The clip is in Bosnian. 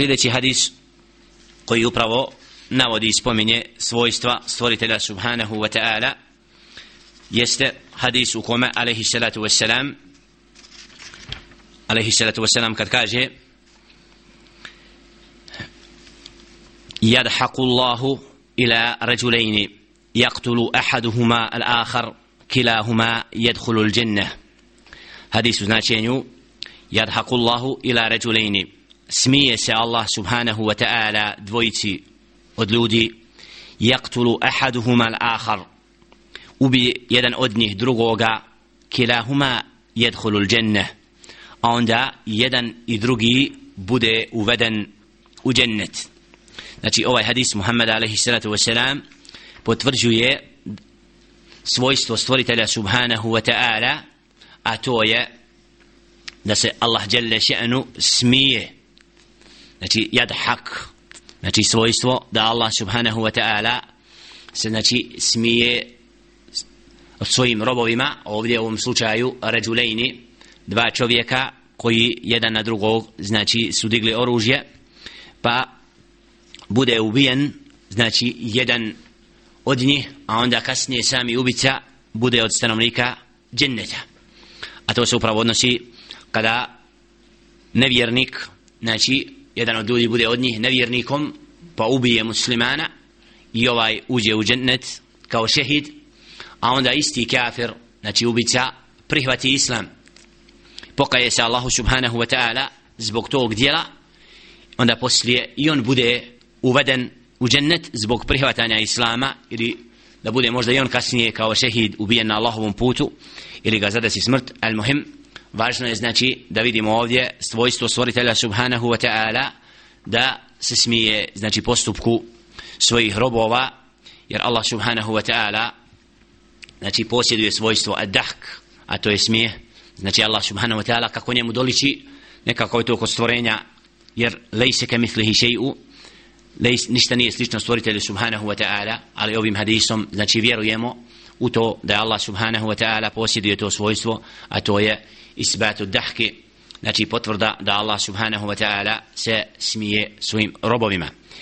sljedeći hadis koji upravo navodi i spominje svojstva stvoritelja subhanahu wa ta'ala jeste hadis u kome alaihi salatu wassalam alaihi salatu wassalam kad kaže يضحك الله إلى رجلين يقتل أحدهما الآخر كلاهما يدخل الجنة حديث značenju يضحك الله إلى رجلين smije se Allah subhanahu wa ta'ala dvojici od ljudi yaktulu ahaduhuma al-akhar ubi jedan od njih drugoga kilahuma yadkhulu al-jannah a onda jedan i drugi bude uveden u džennet. Znači ovaj hadis Muhammed alaihi salatu wasalam potvrđuje svojstvo stvoritelja subhanahu wa ta'ala a to je da se Allah jalla še'nu smije znači yadhak znači svojstvo da Allah subhanahu wa ta'ala se znači smije svojim robovima ovdje u ovom slučaju ređulejni dva čovjeka koji jedan na drugog znači su digli oružje pa bude ubijen znači jedan od njih a onda kasnije sami ubica bude od stanovnika dženneta. A to se upravo odnosi kada nevjernik znači jedan od ljudi bude od njih nevjernikom pa ubije muslimana i ovaj uđe u džennet kao šehid a onda isti kafir znači ubica prihvati islam. Pokaje se Allahu subhanahu wa ta'ala zbog tog dijela onda poslije i on bude uveden u džennet zbog prihvatanja islama ili da bude možda i on kasnije kao šehid ubijen na Allahovom putu ili ga zadesi smrt al muhim važno je znači da vidimo ovdje svojstvo stvoritelja subhanahu wa ta'ala da se smije znači postupku svojih robova jer Allah subhanahu wa ta'ala znači posjeduje svojstvo ad-dahk a to je smije znači Allah subhanahu wa ta'ala kako njemu doliči nekako je to kod stvorenja jer lejse ke mislihi šeju lejs, ništa nije slično stvoritelju subhanahu wa ta'ala ali ovim hadisom znači vjerujemo u to da Allah subhanahu wa ta'ala posjeduje to svojstvo a to je isbatu dahke znači potvrda da Allah subhanahu wa ta'ala se smije svojim robovima.